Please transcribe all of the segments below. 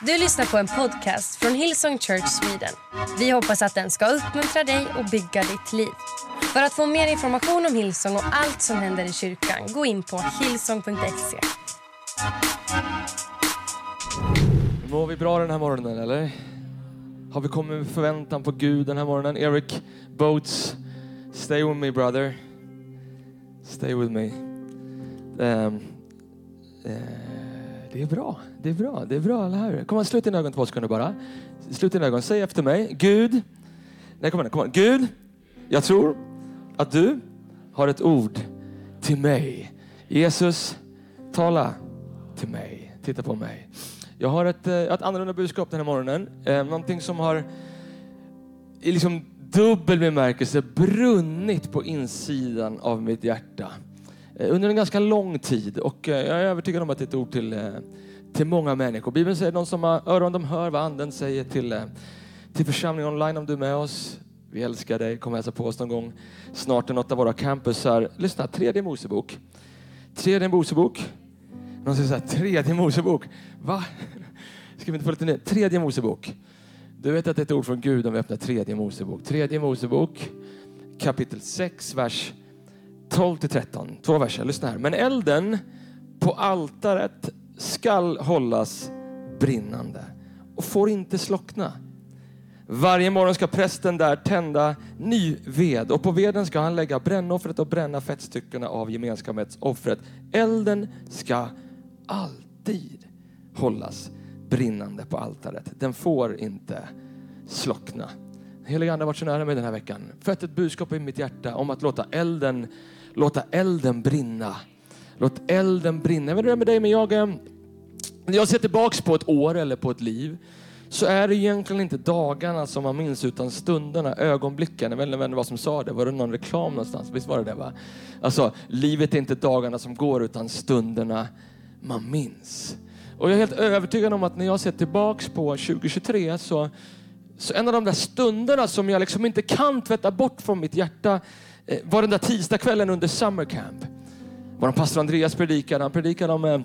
Du lyssnar på en podcast från Hillsong Church Sweden. Vi hoppas att den ska uppmuntra dig och bygga ditt liv. För att få mer information om Hillsong och allt som händer i kyrkan, gå in på hillsong.se. Mår vi bra den här morgonen eller? Har vi kommit med förväntan på Gud den här morgonen? Eric Boats, stay with me brother. Stay with me. Um, uh, det är bra, det är bra, det är bra, alla här. Kom igen, slut dina ögon två sekunder bara. Slut dina ögon, säg efter mig. Gud, nej kom igen, kom igen. Gud, jag tror att du har ett ord till mig. Jesus, tala till mig. Titta på mig. Jag har ett, eh, ett annorlunda budskap den här morgonen. Eh, någonting som har i liksom dubbel bemärkelse brunnit på insidan av mitt hjärta Eh, under en ganska lång tid. Och eh, jag är övertygad om att det är ett ord till, eh, till många människor. Bibeln säger de som har öron de hör vad anden säger till, till församlingen online om du är med oss. Vi älskar dig. Kom och hälsa på oss någon gång snart i något av våra campusar. Lyssna, tredje Mosebok. Tredje Mosebok. Någon säger så här, tredje Mosebok. Va? Ska vi inte få lite ner? Tredje Mosebok. Du vet att det är ett ord från Gud om vi öppnar tredje Mosebok. Tredje Mosebok kapitel 6, vers 12 till 13. Två verser, lyssna här. Men elden på altaret skall hållas brinnande och får inte slockna. Varje morgon ska prästen där tända ny ved och på veden ska han lägga brännoffret och bränna fettstyckena av gemenskapsoffret. Elden ska alltid hållas brinnande på altaret. Den får inte slockna. Heliga Ande har varit så nära mig den här veckan. Fött ett budskap i mitt hjärta om att låta elden, låta elden brinna. Låt elden brinna. Jag vet inte det med dig, men jag, eh, när jag ser tillbaks på ett år eller på ett liv så är det egentligen inte dagarna som man minns utan stunderna, ögonblicken. Jag vet inte vad som sa det. Var det någon reklam någonstans? Visst var det det? Va? Alltså, livet är inte dagarna som går utan stunderna man minns. Och jag är helt övertygad om att när jag ser tillbaks på 2023 så, så en av de där stunderna som jag liksom inte kan tvätta bort från mitt hjärta Eh, var den där tisdagskvällen under summer camp. Var pastor Andreas predikade. Han predikade om, eh,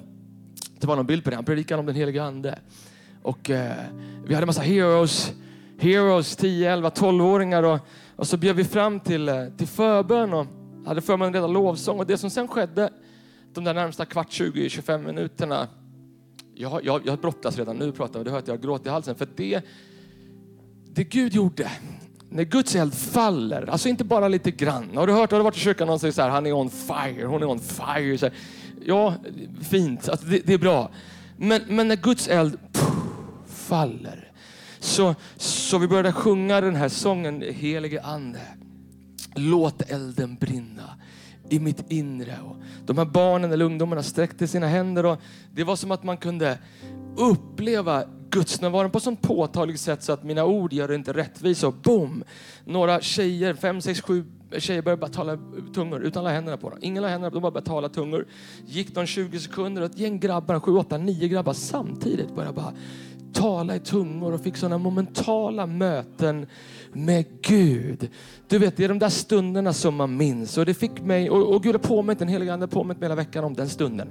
det var någon bild på det, han predikade om den heliga ande. Och eh, vi hade massa heroes, heroes 10, 11, 12-åringar och, och så bjöd vi fram till, eh, till förbön och hade förmånen redan lovsång. Och det som sen skedde de där närmsta kvart, 20, 25 minuterna. Jag, jag, jag brottas redan nu, pratar du hör att jag gråter i halsen. För det, det Gud gjorde, när Guds eld faller, alltså inte bara lite grann. Har du hört, har du varit i kyrkan och säger så här, han är on fire, hon är on fire. Så här, ja, fint, alltså det, det, är bra. Men, men när Guds eld faller. Så, så vi började sjunga den här sången, Helige Ande. Låt elden brinna i mitt inre. Och de här barnen eller ungdomarna sträckte sina händer och det var som att man kunde uppleva Guds närvaro på ett sånt påtagligt sätt så att mina ord gör det inte rättvisa. Och boom! Några tjejer, fem, sex, sju tjejer började bara tala tungor utan att lägga händerna på dem. Ingen la händerna på dem, de bara började tala tungor. Gick de 20 sekunder och ett gäng grabbar, sju, åtta, nio grabbar samtidigt började bara tala i tungor och fick sådana momentala möten med Gud. Du vet, det är de där stunderna som man minns. Och det fick mig, och, och Gud har påmint, den heliga Ande har påmint mig hela veckan om den stunden.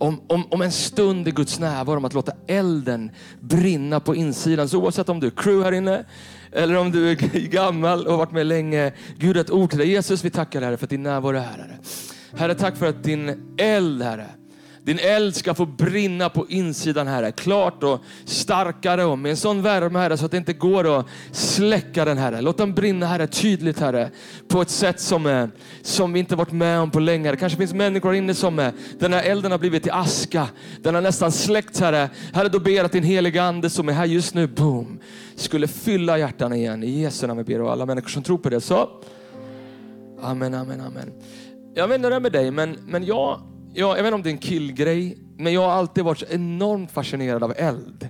Om, om, om, en stund i Guds närvaro, om att låta elden brinna på insidan. Så oavsett om du är crew här inne, eller om du är gammal och har varit med länge. Gud har ett ord till dig. Jesus, vi tackar dig för att din närvaro är här. Herre. Herre, tack för att din eld, Herre, din eld ska få brinna på insidan Herre. Klart och starkare och med en sån värme Herre så att det inte går att släcka den Herre. Låt den brinna Herre tydligt Herre. På ett sätt som, eh, som vi inte varit med om på länge. Det kanske finns människor inne som eh, den här elden har blivit till aska. Den har nästan släckt Herre. Herre då ber att din heliga ande som är här just nu, boom, skulle fylla hjärtan igen. I Jesu namn ber och alla människor som tror på det. Så. Amen, amen, amen. Jag vet inte hur det är med dig, men, men jag jag, jag vet inte om det är en killgrej, men jag har alltid varit så enormt fascinerad av eld.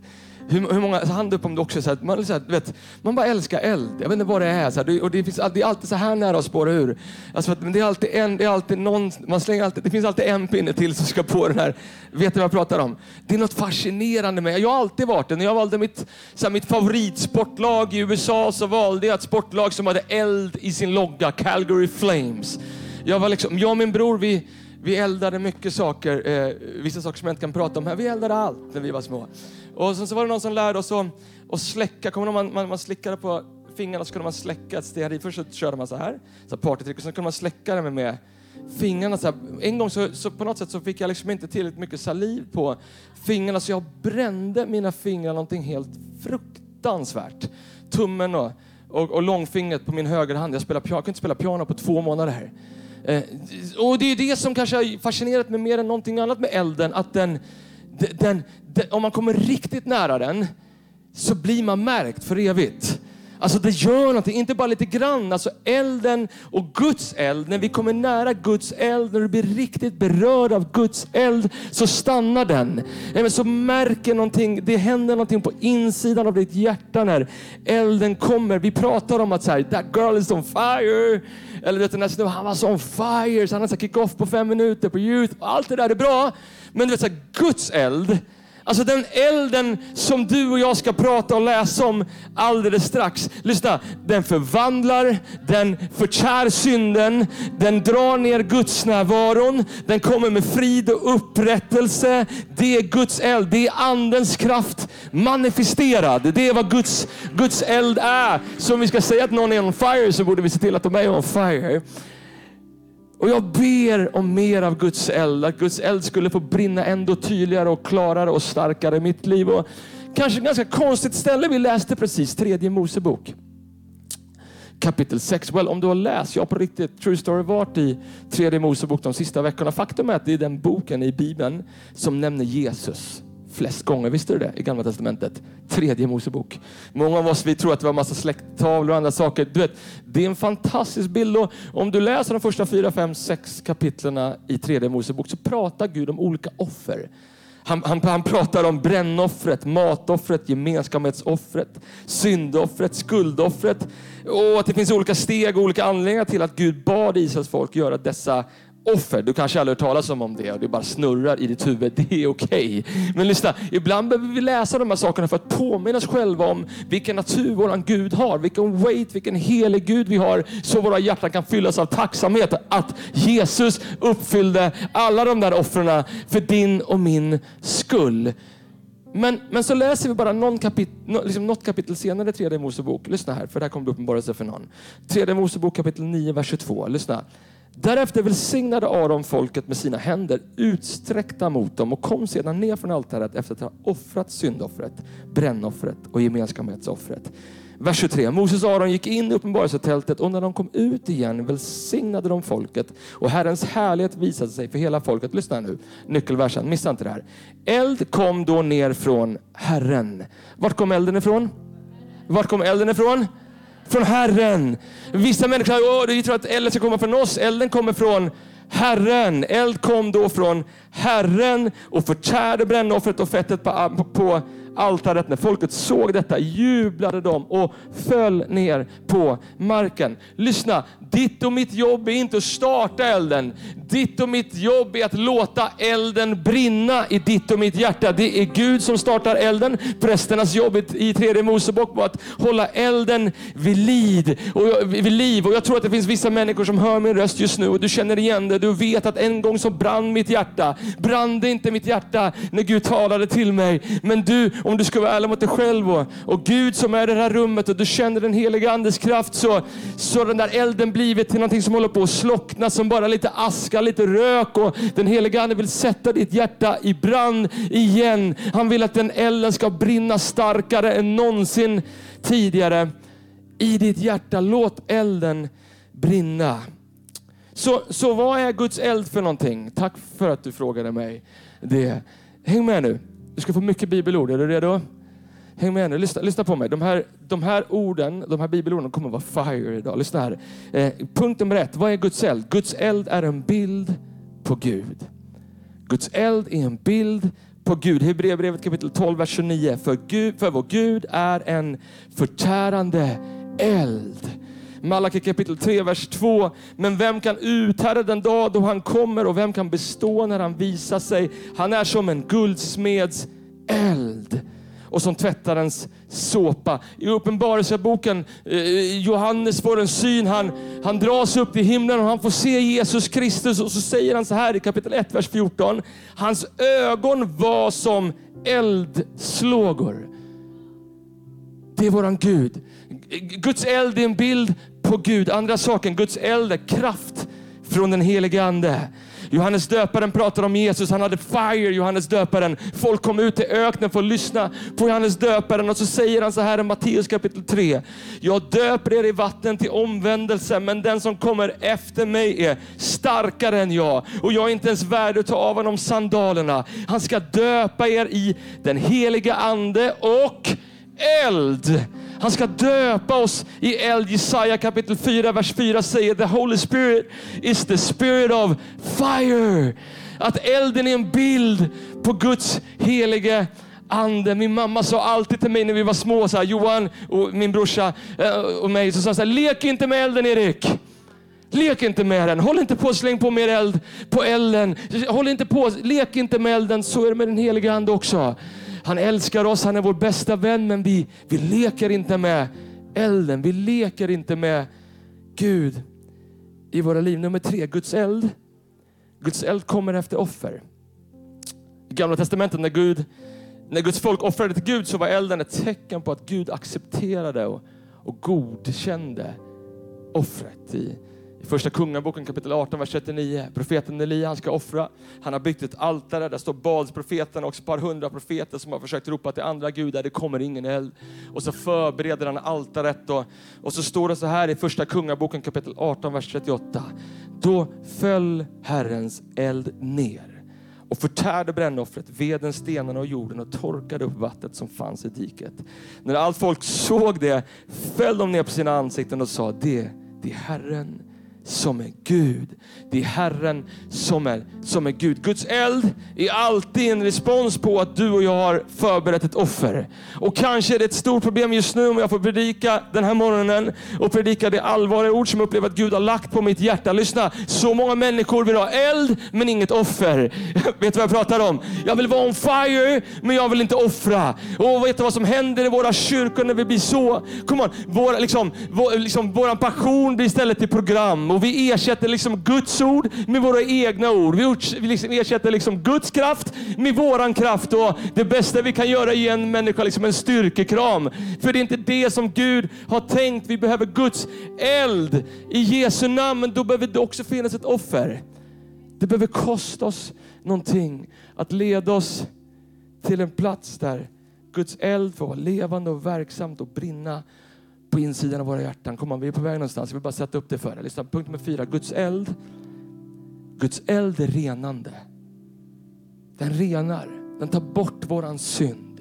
Hur, hur många, hand upp om du också, så här, man, så här, vet, man bara älskar eld. Jag vet inte vad det är. Så här, och det, finns, det är alltid så här nära att spåra ur. Alltså, men det är alltid en, det är alltid någon, man slänger alltid, det finns alltid en pinne till som ska på den här. Vet du vad jag pratar om? Det är något fascinerande med Jag har alltid varit det. När jag valde mitt, så här, mitt favoritsportlag i USA så valde jag ett sportlag som hade eld i sin logga, Calgary Flames. Jag, var liksom, jag och min bror, vi, vi eldade mycket saker, eh, vissa saker som jag inte kan prata om här. Vi eldade allt när vi var små. Och sen så var det någon som lärde oss att, att släcka. Kommer man, man, man slickade på fingrarna så kunde man släcka ett stearin. Först så körde man så här, så partytrick, och sen kunde man släcka det med, med fingrarna. Så här. En gång så, så, på något sätt så fick jag liksom inte tillräckligt mycket saliv på fingrarna så jag brände mina fingrar någonting helt fruktansvärt. Tummen och, och, och långfingret på min högerhand. Jag, spelar, jag kunde inte spela piano på två månader. Här. Eh, och det är det som kanske har fascinerat mig mer än någonting annat med elden. Att den, den, den, om man kommer riktigt nära den så blir man märkt för evigt. Alltså det gör någonting, inte bara lite grann. Alltså elden och Guds eld, när vi kommer nära Guds eld, när du blir riktigt berörd av Guds eld, så stannar den. Så märker någonting, det händer någonting på insidan av ditt hjärta när elden kommer. Vi pratar om att så här, that girl is on fire. Eller vet du, nästan, han var så on fire, så han hade kick-off på fem minuter på youth. Allt det där är bra. Men du vet, så här, Guds eld, Alltså den elden som du och jag ska prata och läsa om alldeles strax. Lyssna, den förvandlar, den förtär synden, den drar ner Guds närvaron, den kommer med frid och upprättelse. Det är Guds eld, det är andens kraft manifesterad. Det är vad Guds, Guds eld är. Så om vi ska säga att någon är on fire så borde vi se till att de är on fire. Och jag ber om mer av Guds eld, att Guds eld skulle få brinna ändå tydligare och klarare och starkare i mitt liv. Och kanske ett ganska konstigt ställe vi läste precis, tredje Mosebok. Kapitel 6. Well, om du har läst, jag har på riktigt, true story, varit i tredje Mosebok de sista veckorna. Faktum är att det är den boken i Bibeln som nämner Jesus flest gånger. Visste du det? I Gamla Testamentet. Tredje Mosebok. Många av oss vi tror att det var massa släkttavlor och andra saker. Du vet, det är en fantastisk bild. Och om du läser de första fyra, fem, sex kapitlerna i tredje Mosebok så pratar Gud om olika offer. Han, han, han, pratar om brännoffret, matoffret, gemenskapsoffret, syndoffret, skuldoffret och att det finns olika steg och olika anledningar till att Gud bad Israels folk göra dessa offer. Du kanske aldrig hört talas om det och det bara snurrar i ditt huvud. Det är okej. Okay. Men lyssna, ibland behöver vi läsa de här sakerna för att påminna oss själva om vilken natur våran Gud har. Vilken weight, vilken helig Gud vi har. Så våra hjärtan kan fyllas av tacksamhet att Jesus uppfyllde alla de där offren för din och min skull. Men, men så läser vi bara någon kapit, liksom något kapitel senare i tredje Mosebok. Lyssna här, för det här kommer bli uppenbarelse för någon. Tredje Mosebok kapitel 9, vers 22. Lyssna. Därefter välsignade Aron folket med sina händer utsträckta mot dem och kom sedan ner från altaret efter att ha offrat syndoffret, brännoffret och gemenskapsoffret. Vers 23. Moses och Aron gick in i uppenbarelsetältet och när de kom ut igen välsignade de folket och Herrens härlighet visade sig för hela folket. Lyssna nu, nyckelversen, missa inte det här. Eld kom då ner från Herren. Vart kom elden ifrån? Vart kom elden ifrån? Från Herren. Vissa människor oh, tror att elden ska komma från oss. Elden kommer från Herren. Eld kom då från Herren och förtärde brännoffret och fettet på, på altaret. När folket såg detta jublade de och föll ner på marken. Lyssna, ditt och mitt jobb är inte att starta elden. Ditt och mitt jobb är att låta elden brinna i ditt och mitt hjärta. Det är Gud som startar elden. Prästernas jobb i tredje Mosebok var att hålla elden vid, lid och, vid liv. Och jag tror att det finns vissa människor som hör min röst just nu och du känner igen det. Du vet att en gång så brann mitt hjärta. Brann det inte mitt hjärta när Gud talade till mig. Men du, om du ska vara ärlig mot dig själv och, och Gud som är i det här rummet och du känner den heliga Andes kraft så, så den där elden blivit till någonting som håller på att slockna som bara lite aska, lite rök och den heliga Ande vill sätta ditt hjärta i brand igen. Han vill att den elden ska brinna starkare än någonsin tidigare i ditt hjärta. Låt elden brinna. Så, så vad är Guds eld för någonting? Tack för att du frågade mig det. Häng med nu. Du ska få mycket bibelord. Är du redo? Häng med nu, lyssna, lyssna på mig. De här, de här orden, de här bibelorden kommer att vara fire idag. Lyssna här. Eh, punkt nummer ett, vad är Guds eld? Guds eld är en bild på Gud. Guds eld är en bild på Gud. Hebreerbrevet kapitel 12, vers 29. För, Gud, för vår Gud är en förtärande eld. Malaki kapitel 3, vers 2. Men vem kan uthärda den dag då han kommer och vem kan bestå när han visar sig? Han är som en guldsmeds eld och som tvättarens såpa. I Uppenbarelseboken, eh, Johannes får en syn, han, han dras upp till himlen och han får se Jesus Kristus och så säger han så här i kapitel 1, vers 14. Hans ögon var som eldslågor. Det är våran Gud. Guds eld är en bild på Gud. Andra saken, Guds eld är kraft från den helige Ande. Johannes döparen pratar om Jesus, han hade fire, Johannes döparen. Folk kom ut i öknen för att lyssna på Johannes döparen och så säger han så här i Matteus kapitel 3. Jag döper er i vatten till omvändelse, men den som kommer efter mig är starkare än jag och jag är inte ens värd att ta av honom sandalerna. Han ska döpa er i den heliga ande och eld. Han ska döpa oss i eld. Jesaja kapitel 4, vers 4 säger The Holy Spirit is the spirit of fire. Att elden är en bild på Guds helige ande. Min mamma sa alltid till mig när vi var små, så här, Johan och min brorsa eh, och mig, så sa så här, lek inte med elden Erik. Lek inte med den. Håll inte på och släng på mer eld på elden. Håll inte på, lek inte med elden. Så är det med den heliga ande också. Han älskar oss, han är vår bästa vän, men vi, vi leker inte med elden. Vi leker inte med Gud i våra liv. Nummer tre, Guds eld. Guds eld kommer efter offer. I Gamla Testamentet när, Gud, när Guds folk offrade till Gud så var elden ett tecken på att Gud accepterade och, och godkände offret. I, första Kungaboken kapitel 18, vers 39. Profeten Elia, han ska offra. Han har byggt ett altare. Där står Balsprofeten och ett par hundra profeter som har försökt ropa till andra gudar. Det kommer ingen eld. Och så förbereder han altaret. Och, och så står det så här i första Kungaboken kapitel 18, vers 38. Då föll Herrens eld ner och förtärde brännoffret, veden, stenarna och jorden och torkade upp vattnet som fanns i diket. När allt folk såg det föll de ner på sina ansikten och sa, det, det är Herren som är Gud. Det är Herren som är, som är Gud. Guds eld är alltid en respons på att du och jag har förberett ett offer. Och kanske är det ett stort problem just nu om jag får predika den här morgonen och predika det allvarliga ord som jag upplever att Gud har lagt på mitt hjärta. Lyssna, så många människor vill ha eld men inget offer. Vet du vad jag pratar om? Jag vill vara on fire men jag vill inte offra. Och vet du vad som händer i våra kyrkor när vi blir så? Come on, vår, liksom, vår, liksom, vår passion blir istället till program och vi ersätter liksom Guds ord med våra egna ord. Vi liksom ersätter liksom Guds kraft med våran kraft. Och det bästa vi kan göra är ge en människa liksom en styrkekram. För det är inte det som Gud har tänkt. Vi behöver Guds eld i Jesu namn. Men då behöver det också finnas ett offer. Det behöver kosta oss någonting att leda oss till en plats där Guds eld får vara levande och verksamt och brinna på insidan av våra hjärtan. Kom on, vi är på väg någonstans. Jag vill bara sätta upp det för er. Lyssna, punkt nummer fyra. Guds eld. Guds eld är renande. Den renar. Den tar bort våran synd.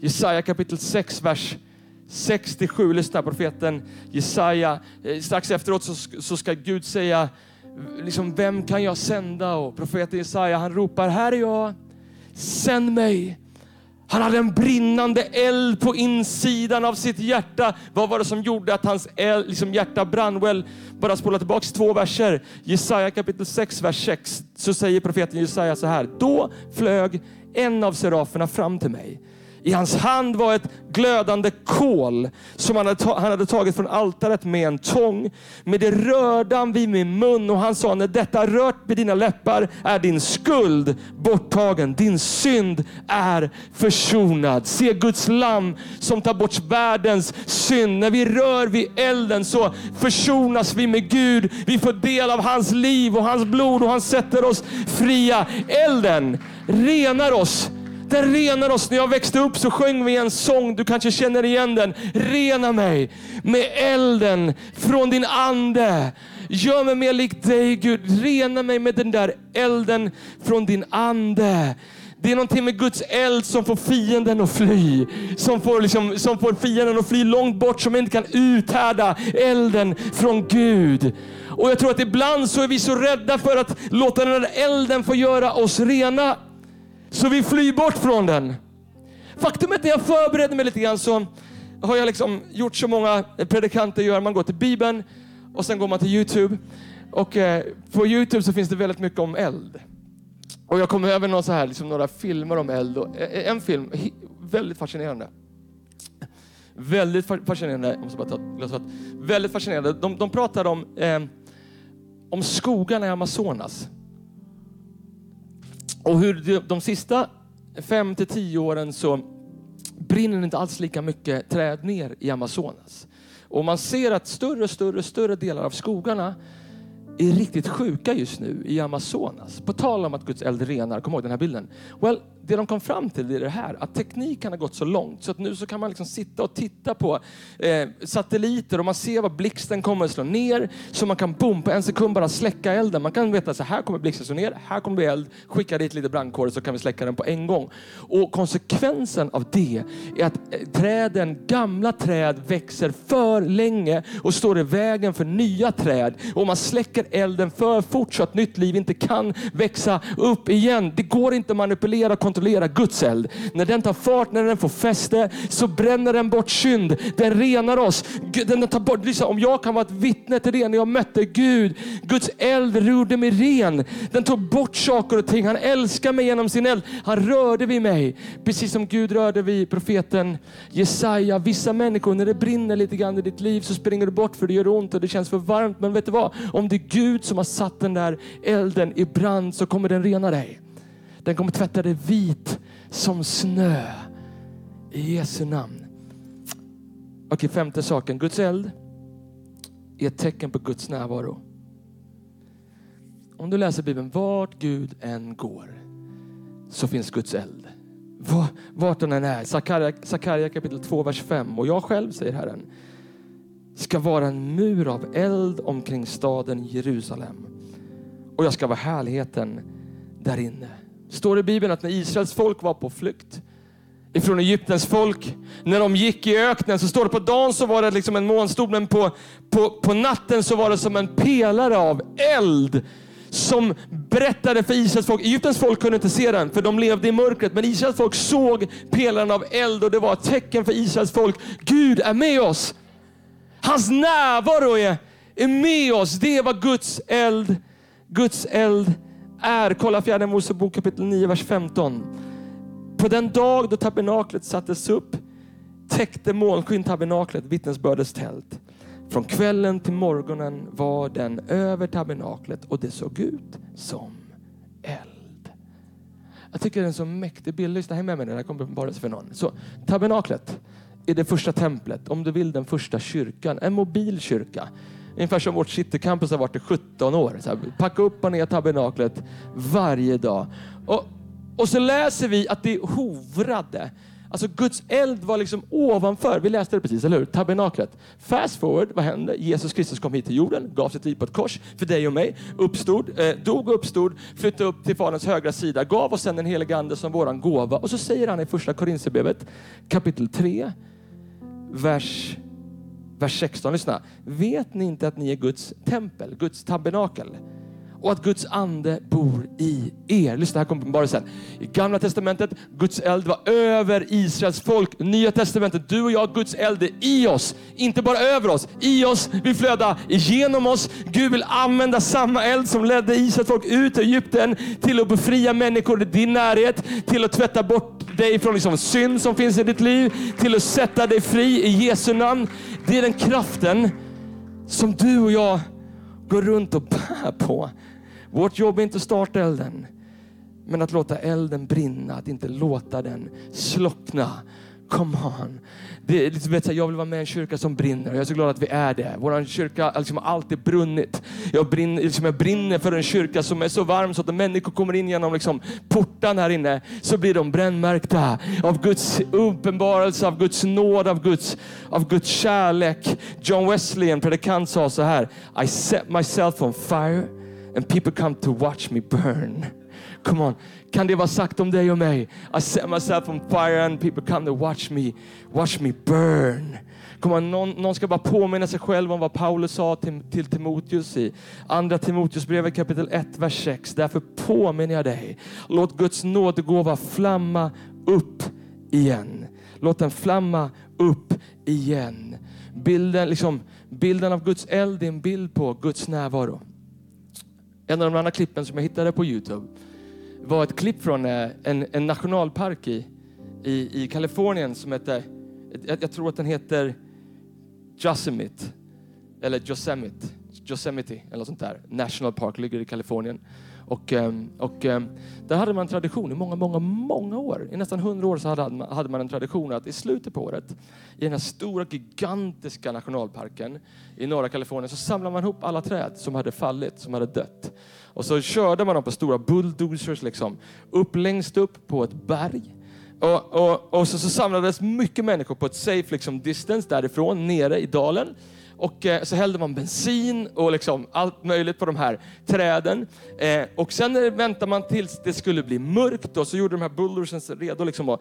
Jesaja kapitel 6, vers 67. Lyssna, profeten Jesaja. Eh, strax efteråt så, så ska Gud säga, liksom, vem kan jag sända? Och profeten Jesaja han ropar, här är jag, sänd mig. Han hade en brinnande eld på insidan av sitt hjärta. Vad var det som gjorde att hans eld, liksom hjärta brann? Well, bara spola tillbaka två verser. Jesaja kapitel 6, vers 6. Så säger profeten Jesaja så här. Då flög en av seraferna fram till mig i hans hand var ett glödande kol som han hade, han hade tagit från altaret med en tång. Med det rörde han vid min mun och han sa, när detta rört vid dina läppar är din skuld borttagen. Din synd är försonad. Se Guds lamm som tar bort världens synd. När vi rör vid elden så försonas vi med Gud. Vi får del av hans liv och hans blod och han sätter oss fria. Elden renar oss den renar oss. När jag växte upp så sjöng vi en sång, du kanske känner igen den. Rena mig med elden från din ande. Gör mig mer lik dig Gud. Rena mig med den där elden från din ande. Det är någonting med Guds eld som får fienden att fly. Som får, liksom, som får fienden att fly långt bort, som inte kan uthärda elden från Gud. Och jag tror att ibland så är vi så rädda för att låta den där elden få göra oss rena. Så vi flyr bort från den. Faktum är att när jag förberedde mig lite grann så har jag liksom gjort så många predikanter gör. Man går till Bibeln och sen går man till Youtube. Och eh, på Youtube så finns det väldigt mycket om eld. Och jag kom över någon så här, liksom några filmer om eld. Och eh, eh, en film, väldigt fascinerande. Väldigt fascinerande. Jag måste bara ta ett glas Väldigt fascinerande. De, de pratar om, eh, om skogarna i Amazonas. Och hur de, de sista fem till tio åren så brinner det inte alls lika mycket träd ner i Amazonas. Och man ser att större och större, större delar av skogarna är riktigt sjuka just nu i Amazonas. På tal om att Guds eld renar, kom ihåg den här bilden. Well, det de kom fram till är det här, att tekniken har gått så långt så att nu så kan man liksom sitta och titta på eh, satelliter och man ser vad blixten kommer att slå ner så man kan boom, på en sekund bara släcka elden. Man kan veta så här kommer blixten slå ner, här kommer det eld, skicka dit lite brandkårer så kan vi släcka den på en gång. Och konsekvensen av det är att eh, träden, gamla träd växer för länge och står i vägen för nya träd. Och man släcker elden för fort så att nytt liv inte kan växa upp igen. Det går inte att manipulera kontrollera Guds eld. När den tar fart, när den får fäste, så bränner den bort synd. Den renar oss. Den tar bort, liksom, om jag kan vara ett vittne till det när jag mötte Gud. Guds eld gjorde mig ren. Den tog bort saker och ting. Han älskar mig genom sin eld. Han rörde vid mig. Precis som Gud rörde vid profeten Jesaja. Vissa människor, när det brinner lite grann i ditt liv så springer du bort för det gör ont och det känns för varmt. Men vet du vad? Om det är Gud som har satt den där elden i brand så kommer den rena dig. Den kommer tvätta dig vit som snö. I Jesu namn. Okej, femte saken. Guds eld är ett tecken på Guds närvaro. Om du läser Bibeln, vart Gud än går så finns Guds eld. Vart den än är. Sakarja kapitel 2, vers 5. Och jag själv, säger Herren, ska vara en mur av eld omkring staden Jerusalem. Och jag ska vara härligheten där inne står i Bibeln att när Israels folk var på flykt ifrån Egyptens folk, när de gick i öknen så står det på dagen så var det liksom en månstol men på, på, på natten så var det som en pelare av eld som berättade för Israels folk. Egyptens folk kunde inte se den för de levde i mörkret. Men Israels folk såg pelaren av eld och det var ett tecken för Israels folk. Gud är med oss. Hans närvaro är, är med oss. Det var Guds eld, Guds eld är, kolla fjärde Mosebok kapitel 9, vers 15. På den dag då tabernaklet sattes upp täckte molnskyn tabernaklet, vittnesbördets tält. Från kvällen till morgonen var den över tabernaklet och det såg ut som eld. Jag tycker det är en så mäktig bild. Lyssna med mig, det här kommer bara för någon. Så, tabernaklet är det första templet, om du vill den första kyrkan, en mobil kyrka. Ungefär som vårt citycampus har varit i 17 år. Så här, packa upp och ner tabernaklet varje dag. Och, och så läser vi att det hovrade. Alltså Guds eld var liksom ovanför, vi läste det precis, eller hur? Tabernaklet. Fast forward, vad hände? Jesus Kristus kom hit till jorden, gav sitt liv på ett kors för dig och mig, uppstod, eh, dog och uppstod, flyttade upp till Faderns högra sida, gav oss sen den helige Ande som våran gåva. Och så säger han i första Korinthierbrevet kapitel 3, vers Vers 16, lyssna. Vet ni inte att ni är Guds tempel, Guds tabernakel? Och att Guds ande bor i er. Lyssna, här kommer uppenbarelsen. I gamla testamentet, Guds eld var över Israels folk. Nya testamentet, du och jag, Guds eld är i oss. Inte bara över oss, i oss, vill flöda igenom oss. Gud vill använda samma eld som ledde Israels folk ut ur Egypten till att befria människor i din närhet, till att tvätta bort dig från liksom synd som finns i ditt liv, till att sätta dig fri i Jesu namn. Det är den kraften som du och jag går runt och bär på. Vårt jobb är inte att starta elden, men att låta elden brinna, att inte låta den slockna. Come on. Det är liksom, vet, jag vill vara med i en kyrka som brinner och jag är så glad att vi är det. Vår kyrka liksom, har alltid brunnit. Jag brinner, liksom, jag brinner för en kyrka som är så varm så att när människor kommer in genom liksom, portan här inne så blir de brännmärkta av Guds uppenbarelse, av Guds nåd, av Guds, av Guds kärlek. John Wesley, en predikant, sa så här. I set myself on fire and people come to watch me burn. Come on. Kan det vara sagt om dig och mig? I set myself on fire and people come to watch me, watch me burn. Come on, någon, någon ska bara påminna sig själv om vad Paulus sa till, till Timoteus i andra Timoteusbrevet kapitel 1, vers 6. Därför påminner jag dig. Låt Guds nådegåva flamma upp igen. Låt den flamma upp igen. Bilden, liksom, bilden av Guds eld är en bild på Guds närvaro. En av de andra klippen som jag hittade på Youtube var ett klipp från eh, en, en nationalpark i, i, i Kalifornien som heter, jag, jag, tror att den heter Yosemite, eller Yosemite, Yosemite eller sånt där. National Park ligger i Kalifornien. Och, ehm, och ehm, där hade man en tradition i många, många, många år. I nästan hundra år så hade man, hade man en tradition att i slutet på året i den här stora gigantiska nationalparken i norra Kalifornien så samlade man ihop alla träd som hade fallit, som hade dött. Och så körde man dem på stora bulldozers liksom, upp längst upp på ett berg. Och, och, och så, så samlades mycket människor på ett safe liksom, distance därifrån, nere i dalen. Och eh, så hällde man bensin och liksom allt möjligt på de här träden. Eh, och sen väntade man tills det skulle bli mörkt och så gjorde de här bulldozersen redo liksom att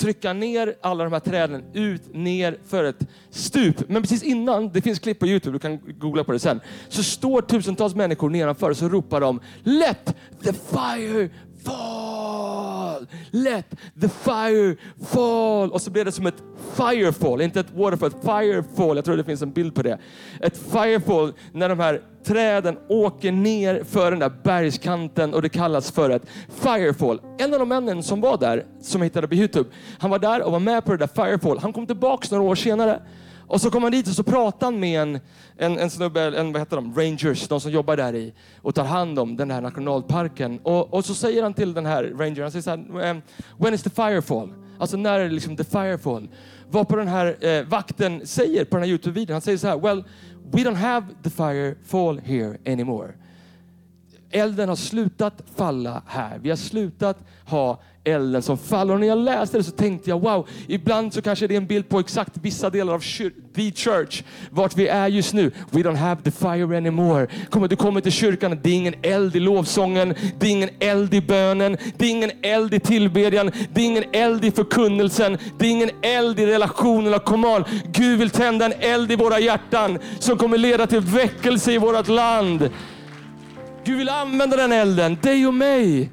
trycka ner alla de här träden ut, ner för ett stup. Men precis innan, det finns klipp på Youtube, du kan googla på det sen, så står tusentals människor nedanför och så ropar de Let the fire fall! Let the fire fall! Och så blev det som ett firefall, inte ett waterfall, ett firefall. Jag tror det finns en bild på det. Ett firefall när de här träden åker ner för den där bergskanten och det kallas för ett firefall. En av de männen som var där, som jag hittade på Youtube, han var där och var med på det där firefall. Han kom tillbaks några år senare och så kom han dit och så pratade han med en, en, en snubbe, en, vad heter de, rangers, de som jobbar där i och tar hand om den här nationalparken. Och, och så säger han till den här rangern, han säger så här, ehm, when is the firefall? Alltså när är det liksom the firefall? Vad på den här eh, vakten säger på den här Youtube-videon, han säger så här, well, we don't have the firefall here anymore. Elden har slutat falla här. Vi har slutat ha elden som faller. Och när jag läste det så tänkte jag, wow, ibland så kanske det är en bild på exakt vissa delar av the church, vart vi är just nu. We don't have the fire anymore. Kommer, du kommer till kyrkan, det är ingen eld i lovsången, det är ingen eld i bönen, det är ingen eld i tillbedjan, det är ingen eld i förkunnelsen, det är ingen eld i relationerna. Come on, Gud vill tända en eld i våra hjärtan som kommer leda till väckelse i vårt land. Gud vill använda den elden, dig och mig.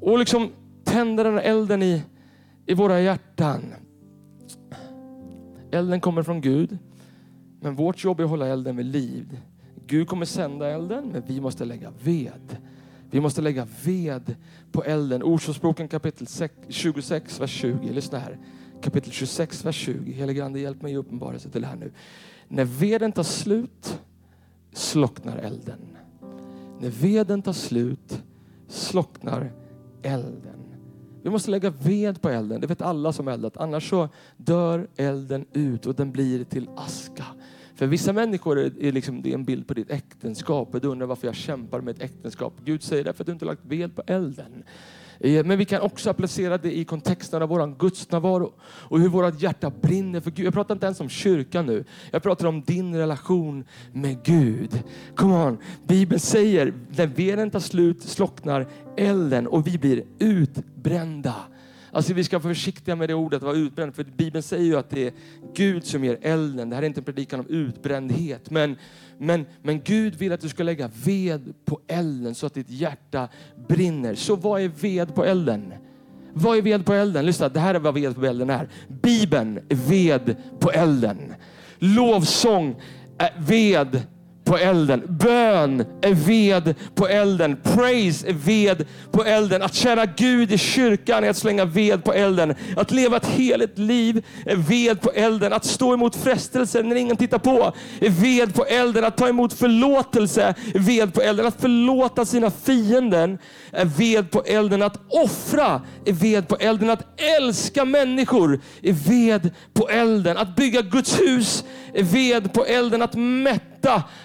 Och liksom tända den elden i, i våra hjärtan. Elden kommer från Gud, men vårt jobb är att hålla elden vid liv. Gud kommer sända elden, men vi måste lägga ved. Vi måste lägga ved på elden. Ordspråken kapitel 26, vers 20. Lyssna här. Kapitel 26, vers 20. Helige Ande, hjälp mig i uppenbarelse till det här nu. När veden tar slut slocknar elden. När veden tar slut slocknar elden. Vi måste lägga ved på elden, det vet alla som eldat. Annars så dör elden ut och den blir till aska. För vissa människor är liksom, det är en bild på ditt äktenskap och du undrar varför jag kämpar med ett äktenskap. Gud säger det för att du inte lagt ved på elden. Eh, men vi kan också applicera det i kontexten av vår gudsnärvaro och hur vårt hjärta brinner för Gud. Jag pratar inte ens om kyrkan nu. Jag pratar om din relation med Gud. Come on. Bibeln säger, när veden tar slut slocknar elden och vi blir utbrända. Alltså vi ska vara försiktiga med det ordet, vara utbränd. För Bibeln säger ju att det är Gud som ger elden. Det här är inte en predikan om utbrändhet. Men, men, men Gud vill att du ska lägga ved på elden så att ditt hjärta brinner. Så vad är ved på elden? Vad är ved på elden? Lyssna, det här är vad ved på elden är. Bibeln är ved på elden. Lovsång är ved på elden. Bön är ved på elden. Praise är ved på elden. Att tjäna Gud i kyrkan är att slänga ved på elden. Att leva ett heligt liv är ved på elden. Att stå emot frestelser när ingen tittar på är ved på elden. Att ta emot förlåtelse är ved på elden. Att förlåta sina fienden är ved på elden. Att offra är ved på elden. Att älska människor är ved på elden. Att bygga Guds hus är ved på elden. Att mätta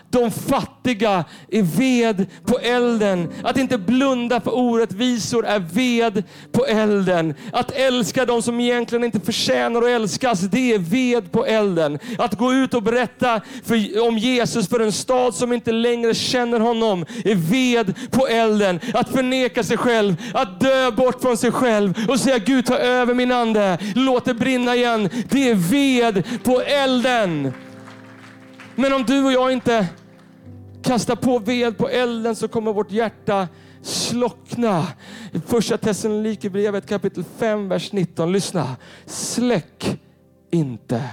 de fattiga är ved på elden. Att inte blunda för orättvisor är ved på elden. Att älska de som egentligen inte förtjänar att älskas, det är ved på elden. Att gå ut och berätta för, om Jesus för en stad som inte längre känner honom är ved på elden. Att förneka sig själv, att dö bort från sig själv och säga Gud ta över min ande, låt det brinna igen. Det är ved på elden. Men om du och jag inte kastar på ved på elden så kommer vårt hjärta slockna. I Första Thessalonikerbrevet kapitel 5, vers 19. Lyssna. Släck inte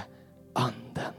anden.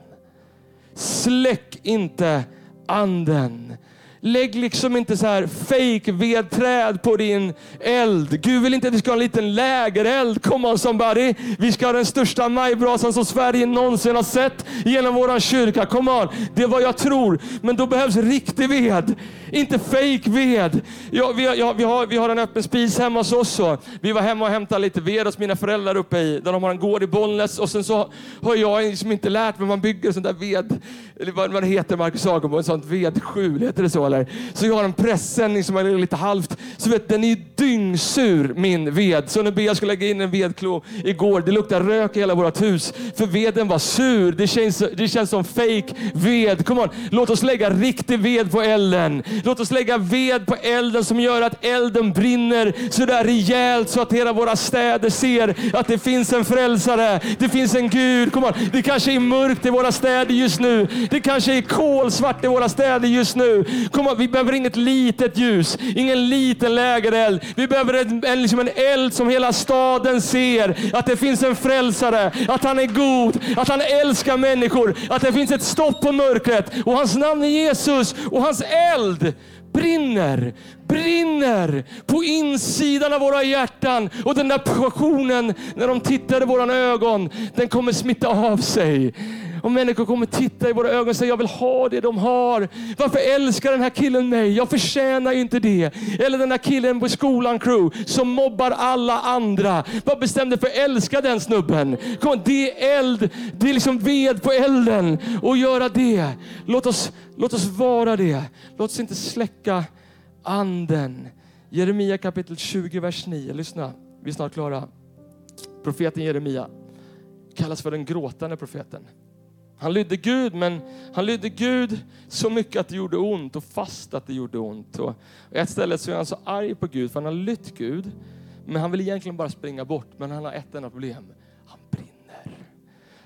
Släck inte anden. Lägg liksom inte så här fake vedträd på din eld. Gud vill inte att vi ska ha en liten lägereld. Come on somebody. Vi ska ha den största majbrasan som Sverige någonsin har sett genom vår kyrka. Come on. Det är vad jag tror. Men då behövs riktig ved. Inte fake ved. Ja, vi, ja, vi, har, vi har en öppen spis hemma hos oss. Så. Vi var hemma och hämtade lite ved hos mina föräldrar uppe i, där de har en gård i Bollnäs. Och sen så har jag liksom inte lärt mig hur man bygger sånt där ved, eller vad, vad det heter Marcus Sagobo, en sånt vedskjul, heter det så eller? Så jag har en pressändning som är lite halvt, så vet den är dyngsur min ved. Så när Bea skulle lägga in en vedklo igår, det luktar rök i hela vårt hus. För veden var sur. Det känns, det känns som fake ved. Come on, låt oss lägga riktig ved på elden. Låt oss lägga ved på elden som gör att elden brinner så där rejält så att hela våra städer ser att det finns en frälsare. Det finns en Gud. Come on. Det kanske är mörkt i våra städer just nu. Det kanske är kolsvart i våra städer just nu. Come komma, Vi behöver inget litet ljus, ingen liten lägereld. Vi behöver en, en, liksom en eld som hela staden ser. Att det finns en frälsare, att han är god, att han älskar människor, att det finns ett stopp på mörkret och hans namn är Jesus och hans eld brinner, brinner på insidan av våra hjärtan. Och den där passionen, när de tittar i våra ögon, den kommer smitta av sig. Och människor kommer titta i våra ögon och säga, jag vill ha det de har. Varför älskar den här killen mig? Jag förtjänar inte det. Eller den här killen på skolan crew som mobbar alla andra. Vad bestämde för att älska den snubben? Kom, det är eld, det är liksom ved på elden. Och göra det. Låt oss, låt oss vara det. Låt oss inte släcka anden. Jeremia kapitel 20, vers 9. Lyssna, vi är snart klara. Profeten Jeremia kallas för den gråtande profeten. Han lydde Gud, men han lydde Gud så mycket att det gjorde ont och fast att det gjorde ont. Och ett ställe så är han så arg på Gud, för han har lytt Gud, men han vill egentligen bara springa bort. Men han har ett enda problem. Han brinner.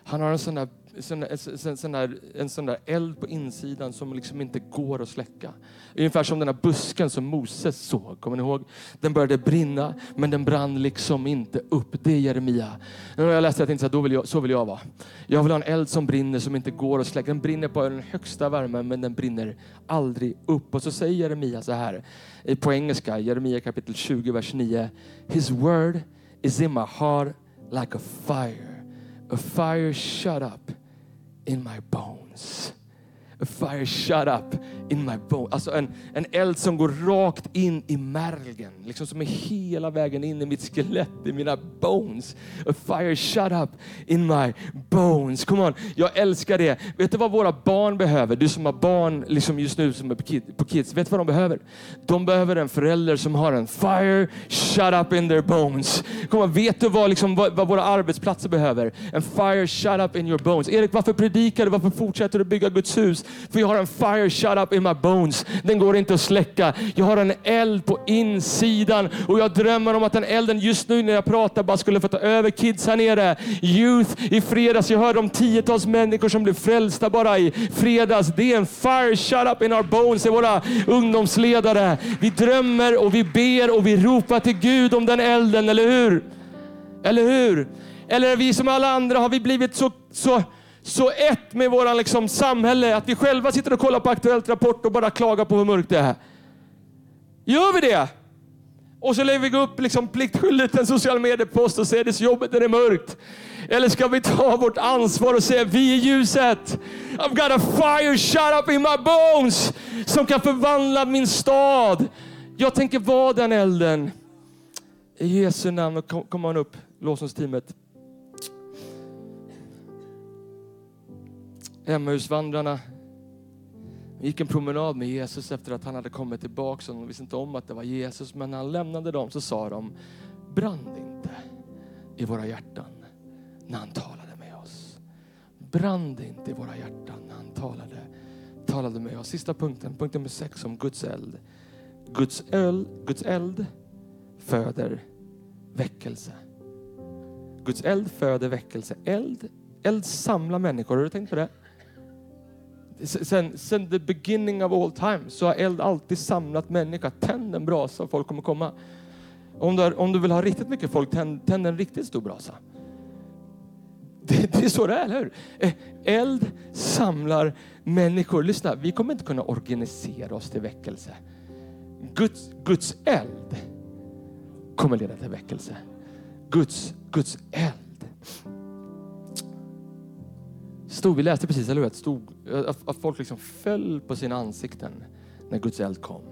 Han har en sån där sån, en, sån där, en sån där eld på insidan som liksom inte går att släcka. Ungefär som den där busken som Moses såg. Kommer ni ihåg? Den började brinna, men den brann liksom inte upp. Det är Jeremia. När jag läste det tänkte jag, då vill jag, så vill jag vara. Jag vill ha en eld som brinner, som inte går att släcka. Den brinner på den högsta värmen, men den brinner aldrig upp. Och så säger Jeremia så här på engelska, Jeremia kapitel 20, vers 9. His word is in my heart like a fire. A fire shut up in my bones. A fire shut up in my bones. Alltså en, en eld som går rakt in i märgen, liksom som är hela vägen in i mitt skelett, i mina bones. A fire shut up in my bones. Come on, jag älskar det. Vet du vad våra barn behöver? Du som har barn liksom just nu som är på kids, vet du vad de behöver? De behöver en förälder som har en fire shut up in their bones. Kom on, vet du vad, liksom, vad, vad våra arbetsplatser behöver? En fire shut up in your bones. Erik, varför predikar du? Varför fortsätter du bygga Guds hus? För jag har en fire shut up in my bones. Den går inte att släcka. Jag har en eld på insidan och jag drömmer om att den elden just nu när jag pratar bara skulle få ta över kids här nere. Youth i fredags. Jag hörde om tiotals människor som blev frälsta bara i fredags. Det är en fire shut up in our bones, är våra ungdomsledare. Vi drömmer och vi ber och vi ropar till Gud om den elden, eller hur? Eller hur? Eller är vi som alla andra, har vi blivit så, så så ett med vårt liksom samhälle att vi själva sitter och kollar på Aktuellt Rapport och bara klagar på hur mörkt det är. Gör vi det? Och så lägger vi upp liksom pliktskyldigt en social mediepost och säger det är så jobbigt när det är mörkt. Eller ska vi ta vårt ansvar och säga vi är ljuset. I've got a fire shut up in my bones som kan förvandla min stad. Jag tänker vara den elden. I Jesu namn, kom, kom upp, lovsångsteamet. Emmausvandrarna gick en promenad med Jesus efter att han hade kommit tillbaka. De visste inte om att det var Jesus, men när han lämnade dem så sa de, brann inte i våra hjärtan när han talade med oss. Brann det inte i våra hjärtan när han talade, talade med oss. Sista punkten, punkt nummer sex om Guds eld. Guds, öl, Guds eld föder väckelse. Guds eld föder väckelse. Eld, eld samlar människor. Har du tänkt på det? Sen, sen the beginning of all time så har eld alltid samlat människor. Tänd en brasa och folk kommer komma. Om du, om du vill ha riktigt mycket folk, tänd, tänd en riktigt stor brasa. Det, det är så det är, eller hur? Eh, eld samlar människor. Lyssna, vi kommer inte kunna organisera oss till väckelse. Guds, Guds eld kommer leda till väckelse. Guds, Guds eld. Stod, vi läste precis, eller hur? Stod, att, att folk liksom föll på sina ansikten när Guds eld kom.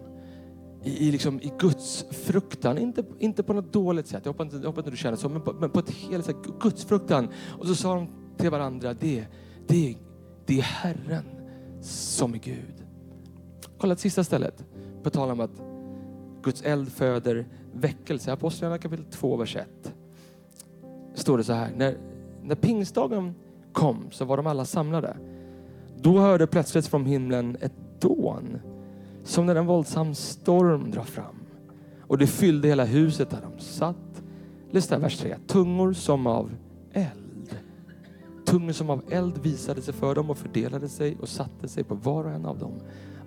I, i, liksom, i Guds fruktan, inte, inte på något dåligt sätt, jag hoppas inte, jag hoppas inte du känner så, men på, men på ett helt sätt, Guds fruktan. Och så sa de till varandra, det, det, det är Herren som är Gud. Kolla det sista stället, på tal om att Guds eld föder väckelse. Apostlagärningarna kapitel 2, vers 1. Står det så här, när, när pingstdagen kom så var de alla samlade. Då hörde plötsligt från himlen ett dån som när en våldsam storm drar fram. Och det fyllde hela huset där de satt. Lyssna vers 3. Tungor som av eld. Tungor som av eld visade sig för dem och fördelade sig och satte sig på var och en av dem.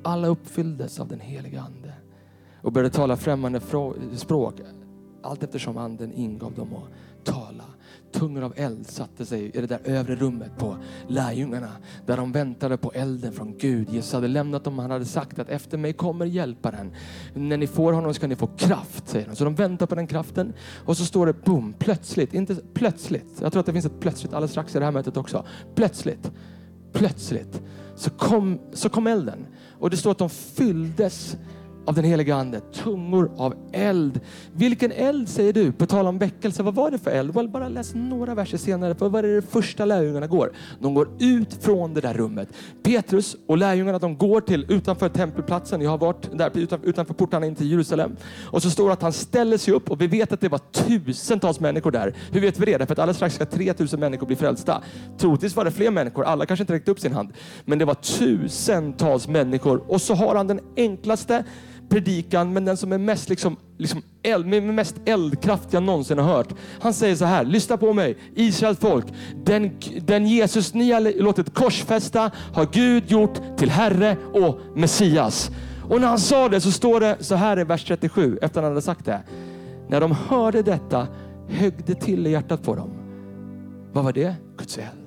Alla uppfylldes av den heliga Ande och började tala främmande språk allt eftersom anden ingav dem att tala. Tungor av eld satte sig i det där övre rummet på lärjungarna där de väntade på elden från Gud. Jesus hade lämnat dem. Han hade sagt att efter mig kommer hjälparen. När ni får honom ska ni få kraft, säger han. Så de väntar på den kraften och så står det boom, plötsligt, inte plötsligt. Jag tror att det finns ett plötsligt alldeles strax i det här mötet också. Plötsligt, plötsligt så kom, så kom elden och det står att de fylldes av den heliga Ande, tungor av eld. Vilken eld säger du? På tal om väckelse, vad var det för eld? Well, bara läs några verser senare, för vad är det första lärjungarna går? De går ut från det där rummet. Petrus och lärjungarna de går till utanför tempelplatsen. Jag har varit där utanför portarna in till Jerusalem. Och så står det att han ställer sig upp och vi vet att det var tusentals människor där. Hur vet vi det? Därför att alldeles strax ska 3000 människor bli frälsta. Troligtvis var det fler människor, alla kanske inte räckte upp sin hand. Men det var tusentals människor. Och så har han den enklaste predikan, men den som är mest, liksom, liksom eld, mest eldkraft jag någonsin har hört. Han säger så här, lyssna på mig, Israels folk. Den, den Jesus ni har låtit korsfästa har Gud gjort till Herre och Messias. Och när han sa det så står det så här i vers 37, efter han hade sagt det. När de hörde detta högg det till i hjärtat på dem. Vad var det? Guds eld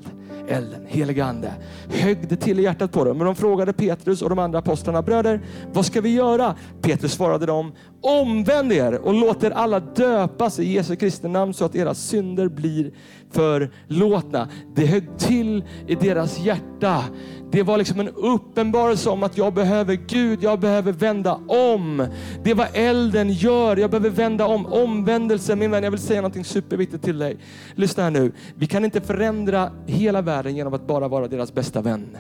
elden, heliga ande, högg det till i hjärtat på dem. Men de frågade Petrus och de andra apostlarna, bröder, vad ska vi göra? Petrus svarade dem, omvänd er och låt er alla döpas i Jesu Kristi namn så att era synder blir förlåtna. Det högg till i deras hjärta. Det var liksom en uppenbarelse om att jag behöver Gud, jag behöver vända om. Det är vad elden gör, jag behöver vända om. Omvändelse, min vän, jag vill säga något superviktigt till dig. Lyssna här nu, vi kan inte förändra hela världen genom att bara vara deras bästa vän.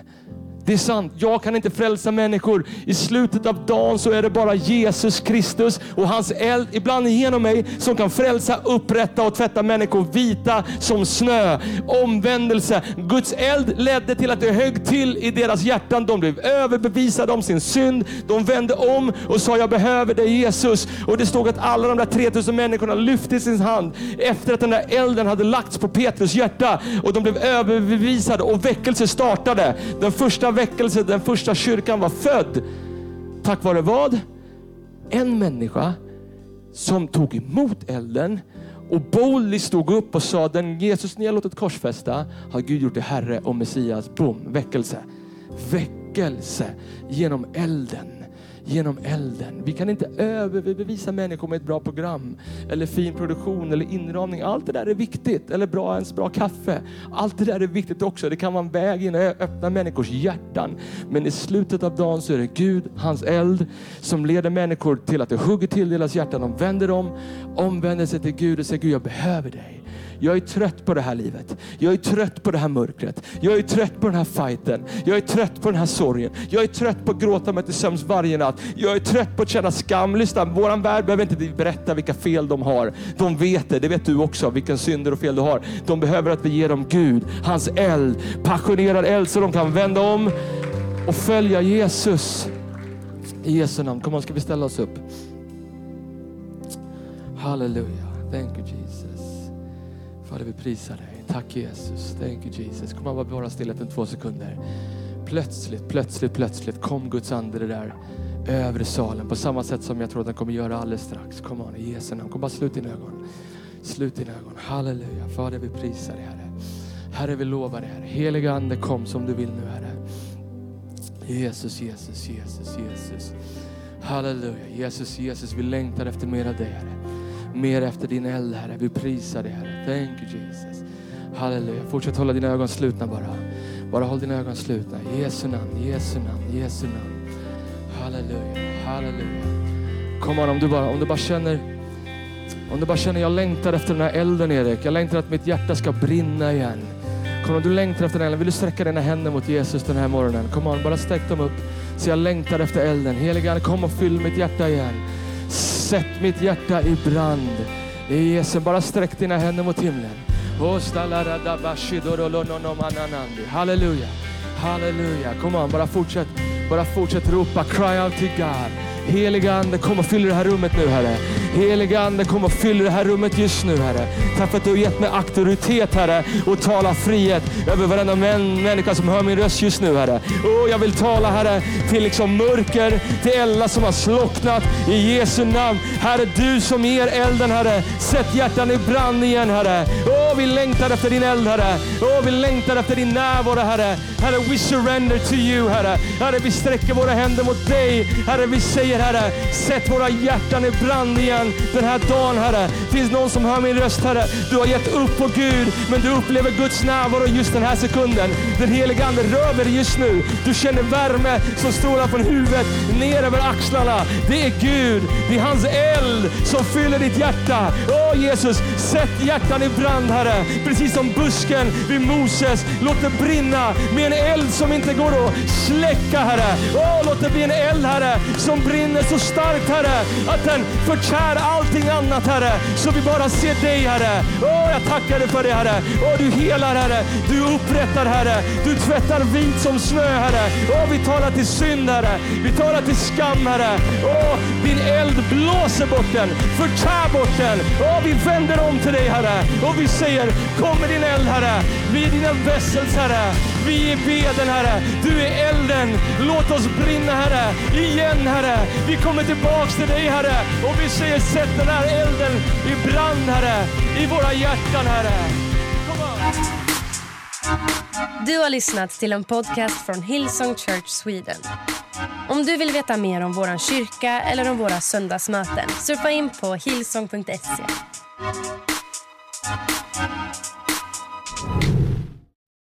Det är sant, jag kan inte frälsa människor. I slutet av dagen så är det bara Jesus Kristus och hans eld, ibland genom mig, som kan frälsa, upprätta och tvätta människor vita som snö. Omvändelse. Guds eld ledde till att det högg till i deras hjärtan. De blev överbevisade om sin synd. De vände om och sa, jag behöver dig Jesus. Och det stod att alla de där 3000 människorna lyfte sin hand efter att den där elden hade lagts på Petrus hjärta och de blev överbevisade och väckelse startade. Den första väckelse, den första kyrkan var född. Tack vare vad? En människa som tog emot elden och boldly stod upp och sa, den Jesus ni har låtit korsfästa har Gud gjort till Herre och Messias. Boom, väckelse. Väckelse genom elden genom elden. Vi kan inte överbevisa människor med ett bra program eller fin produktion eller inramning. Allt det där är viktigt. Eller bra, ens bra kaffe. Allt det där är viktigt också. Det kan vara en väg in och öppna människors hjärtan. Men i slutet av dagen så är det Gud, hans eld, som leder människor till att det hugger till deras hjärtan. De vänder om, omvänder sig till Gud och säger Gud, jag behöver dig. Jag är trött på det här livet. Jag är trött på det här mörkret. Jag är trött på den här fighten. Jag är trött på den här sorgen. Jag är trött på att gråta mig till sömns varje natt. Jag är trött på att känna skam. Lyssna, våran värld behöver inte berätta vilka fel de har. De vet det, det vet du också, vilka synder och fel du har. De behöver att vi ger dem Gud, hans eld, passionerad eld så de kan vända om och följa Jesus. I Jesu namn. Kom on, ska vi ställa oss upp? Halleluja. Thank you Jesus. Fader, vi prisar dig. Tack Jesus. Thank you Jesus. Kom bara vara stilla två sekunder. Plötsligt, plötsligt, plötsligt kom Guds ande det där övre salen på samma sätt som jag tror att den kommer göra alldeles strax. Kom on, i Jesu namn. Kom bara slut dina ögon. Slut dina ögon. Halleluja. Fader, vi prisar dig Herre. Herre, vi lovar dig, Herre. Heliga Ande, kom som du vill nu, Herre. Jesus, Jesus, Jesus, Jesus. Halleluja. Jesus, Jesus, vi längtar efter mer av dig, Herre. Mer efter din eld, Herre. Vi prisar dig, Herre. Thank you, Jesus. Halleluja. Fortsätt hålla dina ögon slutna bara. Bara håll dina ögon slutna. Jesu namn, Jesu namn, Jesu namn. Halleluja, halleluja. Kom on, om du bara, om du bara känner om du bara känner jag längtar efter den här elden Erik. Jag längtar att mitt hjärta ska brinna igen. Kom om du längtar efter den elden. Vill du sträcka dina händer mot Jesus den här morgonen? Kom on, bara sträck dem upp. Så jag längtar efter elden. Helige Ande, kom och fyll mitt hjärta igen. Sätt mitt hjärta i brand. I Jesu, bara sträck dina händer mot himlen. Halleluja, halleluja. Kom on, bara fortsätt, bara fortsätt ropa. Cry out to God. Heliga Ande, kom och fyll det här rummet nu Herre. Helige Ande, kom och fyll det här rummet just nu Herre. Tack för att du har gett mig auktoritet Herre och tala frihet över varenda män, människa som hör min röst just nu Herre. Och jag vill tala Herre till liksom mörker, till eldar som har slocknat i Jesu namn. Herre, du som ger elden Herre, sätt hjärtan i brand igen Herre. Åh, vi längtar efter din eld Herre. Åh, vi längtar efter din närvaro Herre. Herre, we surrender to you Herre. Herre, vi sträcker våra händer mot dig. Herre, vi säger Herre, sätt våra hjärtan i brand igen den här dagen Herre. Finns någon som hör min röst Herre? Du har gett upp på Gud, men du upplever Guds närvaro just den här sekunden. Den heliga Ande rör dig just nu. Du känner värme som strålar från huvudet ner över axlarna. Det är Gud, det är hans eld som fyller ditt hjärta. Åh Jesus, sätt hjärtan i brand Herre. Precis som busken vid Moses. Låt det brinna med en eld som inte går att släcka Herre. Åh, låt det bli en eld Herre som brinner så starkt Herre att den förtär allting annat Herre. Så vi bara ser dig Herre. Åh, jag tackar dig för det Herre. Åh, du helar Herre. Du upprättar Herre. Du tvättar vint som snö Herre. Åh, vi talar till synd Herre. Vi talar till skam Herre. Åh, din eld blåser bort den. Förtär bort den. Åh, vi vänder om till dig Herre. Och vi säger, kom med din eld Herre. Vi är dina vessels Herre. Vi är veden Herre. Du är elden. Låt oss brinna Herre. Igen Herre. Vi kommer tillbaks till dig Herre. Och vi säger, sätt den här elden i brand Herre. I våra hjärtan Herre. Kom. Du har lyssnat till en podcast från Hillsong Church Sweden. Om du vill veta mer om vår kyrka eller om våra söndagsmöten surfa in på hillsong.se.